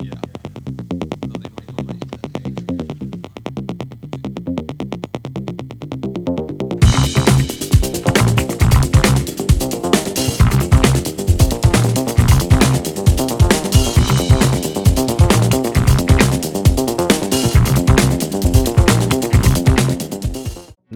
Yeah.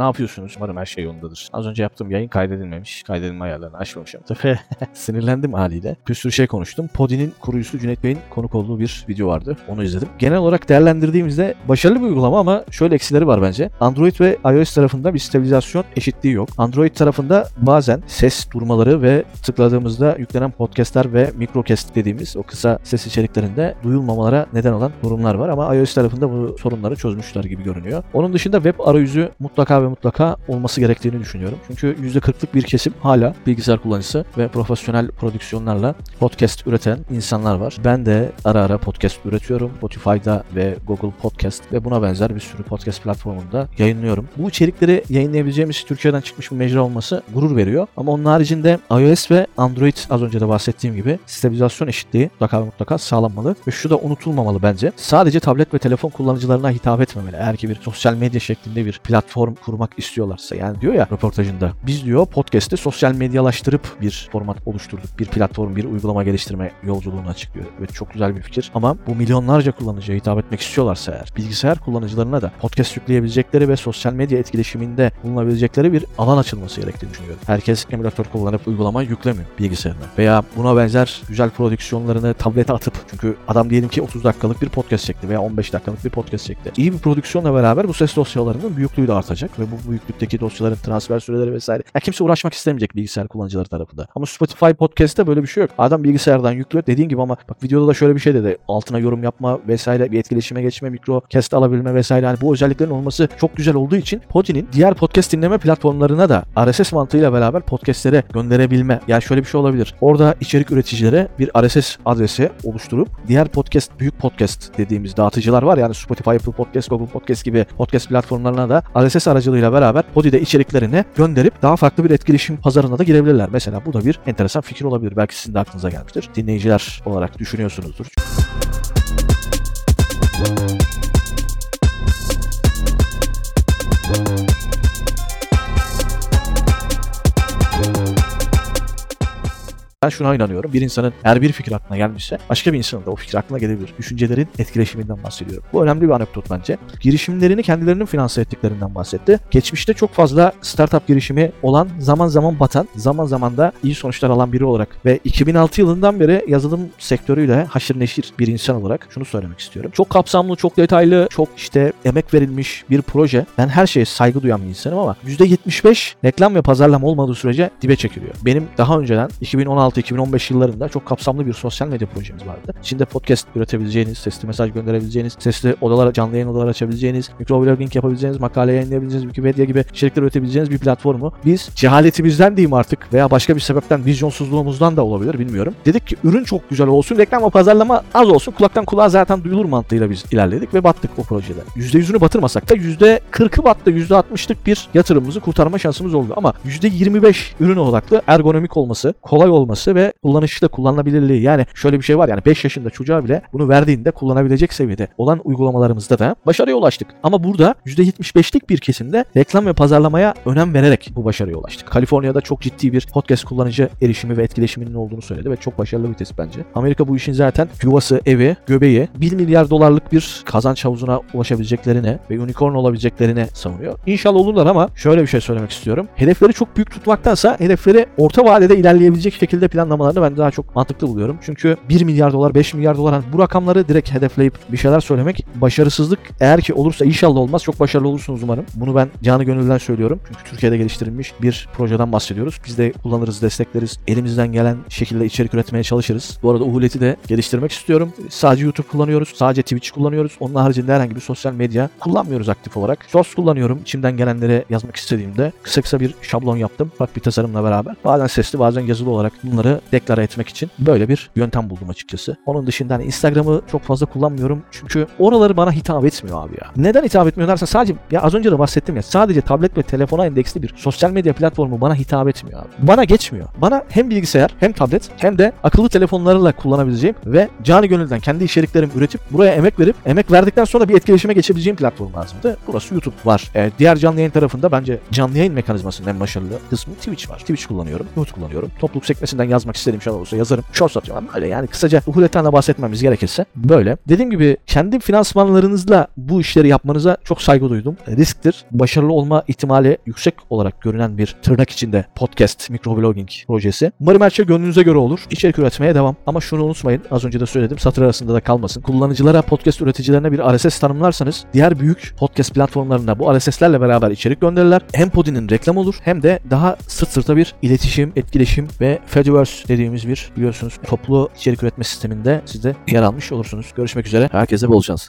Ne yapıyorsunuz? Umarım her şey yolundadır. Az önce yaptığım yayın kaydedilmemiş. Kaydedilme ayarlarını açmamışım. Tabii sinirlendim haliyle. Bir sürü şey konuştum. Podi'nin kurucusu Cüneyt Bey'in konuk olduğu bir video vardı. Onu izledim. Genel olarak değerlendirdiğimizde başarılı bir uygulama ama şöyle eksileri var bence. Android ve iOS tarafında bir stabilizasyon eşitliği yok. Android tarafında bazen ses durmaları ve tıkladığımızda yüklenen podcastler ve microcast dediğimiz o kısa ses içeriklerinde duyulmamalara neden olan durumlar var ama iOS tarafında bu sorunları çözmüşler gibi görünüyor. Onun dışında web arayüzü mutlaka ve mutlaka olması gerektiğini düşünüyorum. Çünkü %40'lık bir kesim hala bilgisayar kullanıcısı ve profesyonel prodüksiyonlarla podcast üreten insanlar var. Ben de ara ara podcast üretiyorum. Spotify'da ve Google Podcast ve buna benzer bir sürü podcast platformunda yayınlıyorum. Bu içerikleri yayınlayabileceğimiz Türkiye'den çıkmış bir mecra olması gurur veriyor. Ama onun haricinde iOS ve Android az önce de bahsettiğim gibi stabilizasyon eşitliği mutlaka mutlaka sağlanmalı ve şu da unutulmamalı bence. Sadece tablet ve telefon kullanıcılarına hitap etmemeli. Eğer ki bir sosyal medya şeklinde bir platform kurmak istiyorlarsa yani diyor ya röportajında biz diyor podcast'te sosyal medyalaştırıp bir format oluşturduk. Bir platform, bir uygulama geliştirme yolculuğunu açıklıyor. Evet çok güzel bir fikir ama bu milyonlarca kullanıcıya hitap etmek istiyorlarsa eğer bilgisayar kullanıcılarına da podcast yükleyebilecekleri ve sosyal medya etkileşiminde bulunabilecekleri bir alan açılması gerektiğini düşünüyorum. Herkes emülatör kullanıp uygulama yüklemiyor bilgisayarına. Veya buna benzer güzel prodüksiyonlarını tablete atıp çünkü adam diyelim ki 30 dakikalık bir podcast çekti veya 15 dakikalık bir podcast çekti. İyi bir prodüksiyonla beraber bu ses dosyalarının büyüklüğü de artacak ve bu büyüklükteki dosyaların transfer süreleri vesaire. Ya kimse uğraşmak istemeyecek bilgisayar kullanıcıları tarafında. Ama Spotify podcast'te böyle bir şey yok. Adam bilgisayardan yüklüyor dediğin gibi ama bak videoda da şöyle bir şey dedi. Altına yorum yapma vesaire bir etkileşime geçme, mikro cast alabilme vesaire. Hani bu özelliklerin olması çok güzel olduğu için Podi'nin diğer podcast dinleme platformlarına da RSS mantığıyla beraber podcastlere gönderebilme. Yani şöyle bir şey olabilir. Orada içerik üreticilere bir RSS adresi oluşturup diğer podcast, büyük podcast dediğimiz dağıtıcılar var. Yani Spotify, Apple Podcast, Google Podcast gibi podcast platformlarına da RSS aracılığıyla beraber Podi'de içeriklerini gönderip daha farklı bir etkileşim pazarına da girebilirler. Mesela bu da bir enteresan fikir olabilir. Belki sizin de aklınıza gelmiştir. Dinleyiciler olarak düşünüyorsunuzdur. Ben şuna inanıyorum. Bir insanın eğer bir fikir aklına gelmişse başka bir insanın da o fikir aklına gelebilir. Düşüncelerin etkileşiminden bahsediyorum. Bu önemli bir anekdot bence. Girişimlerini kendilerinin finanse ettiklerinden bahsetti. Geçmişte çok fazla startup girişimi olan, zaman zaman batan, zaman zaman da iyi sonuçlar alan biri olarak ve 2006 yılından beri yazılım sektörüyle haşır neşir bir insan olarak şunu söylemek istiyorum. Çok kapsamlı, çok detaylı, çok işte emek verilmiş bir proje. Ben her şeye saygı duyan bir insanım ama %75 reklam ve pazarlama olmadığı sürece dibe çekiliyor. Benim daha önceden 2016 2016-2015 yıllarında çok kapsamlı bir sosyal medya projemiz vardı. İçinde podcast üretebileceğiniz, sesli mesaj gönderebileceğiniz, sesli odalar, canlı yayın odalar açabileceğiniz, mikroblogging yapabileceğiniz, makale yayınlayabileceğiniz, Wikipedia gibi içerikler üretebileceğiniz bir platformu biz cehaletimizden diyeyim artık veya başka bir sebepten vizyonsuzluğumuzdan da olabilir bilmiyorum. Dedik ki ürün çok güzel olsun, reklam ve pazarlama az olsun, kulaktan kulağa zaten duyulur mantığıyla biz ilerledik ve battık o projede. %100'ünü batırmasak da %40'ı battı, %60'lık bir yatırımımızı kurtarma şansımız oldu. Ama %25 ürün odaklı ergonomik olması, kolay olması ve kullanışlı kullanılabilirliği. Yani şöyle bir şey var yani 5 yaşında çocuğa bile bunu verdiğinde kullanabilecek seviyede olan uygulamalarımızda da başarıya ulaştık. Ama burada %75'lik bir kesimde reklam ve pazarlamaya önem vererek bu başarıya ulaştık. Kaliforniya'da çok ciddi bir podcast kullanıcı erişimi ve etkileşiminin olduğunu söyledi ve çok başarılı bir test bence. Amerika bu işin zaten yuvası, evi, göbeği 1 milyar dolarlık bir kazanç havuzuna ulaşabileceklerine ve unicorn olabileceklerine savunuyor. İnşallah olurlar ama şöyle bir şey söylemek istiyorum. Hedefleri çok büyük tutmaktansa hedefleri orta vadede ilerleyebilecek şekilde planlamalarını ben daha çok mantıklı buluyorum. Çünkü 1 milyar dolar, 5 milyar dolar hani bu rakamları direkt hedefleyip bir şeyler söylemek başarısızlık eğer ki olursa inşallah olmaz. Çok başarılı olursunuz umarım. Bunu ben canı gönülden söylüyorum. Çünkü Türkiye'de geliştirilmiş bir projeden bahsediyoruz. Biz de kullanırız, destekleriz. Elimizden gelen şekilde içerik üretmeye çalışırız. Bu arada Uhuleti de geliştirmek istiyorum. Sadece YouTube kullanıyoruz. Sadece Twitch kullanıyoruz. Onun haricinde herhangi bir sosyal medya kullanmıyoruz aktif olarak. Sos kullanıyorum. İçimden gelenleri yazmak istediğimde kısa kısa bir şablon yaptım. Bak bir tasarımla beraber. Bazen sesli bazen yazılı olarak bunları bunları deklare etmek için böyle bir yöntem buldum açıkçası. Onun dışında hani Instagram'ı çok fazla kullanmıyorum çünkü oraları bana hitap etmiyor abi ya. Neden hitap etmiyor dersen sadece ya az önce de bahsettim ya sadece tablet ve telefona endeksli bir sosyal medya platformu bana hitap etmiyor abi. Bana geçmiyor. Bana hem bilgisayar hem tablet hem de akıllı telefonlarla kullanabileceğim ve cani gönülden kendi içeriklerimi üretip buraya emek verip emek verdikten sonra bir etkileşime geçebileceğim platform lazımdı. Burası YouTube var. Ee, diğer canlı yayın tarafında bence canlı yayın mekanizmasının en başarılı kısmı Twitch var. Twitch kullanıyorum, YouTube kullanıyorum. Topluluk sekmesinden yazmak istediğim şeyler olursa yazarım. Shorts atıyorum. Böyle yani kısaca Ruhulet'ten de bahsetmemiz gerekirse böyle. Dediğim gibi kendi finansmanlarınızla bu işleri yapmanıza çok saygı duydum. Risktir. Başarılı olma ihtimali yüksek olarak görünen bir tırnak içinde podcast, microblogging projesi. Umarım her şey gönlünüze göre olur. İçerik üretmeye devam. Ama şunu unutmayın. Az önce de söyledim. Satır arasında da kalmasın. Kullanıcılara, podcast üreticilerine bir RSS tanımlarsanız diğer büyük podcast platformlarında bu RSS'lerle beraber içerik gönderirler. Hem Podi'nin reklam olur hem de daha sırt sırta bir iletişim, etkileşim ve Fediverse dediğimiz bir biliyorsunuz toplu içerik üretme sisteminde siz de yer almış olursunuz. Görüşmek üzere. Herkese bol şans.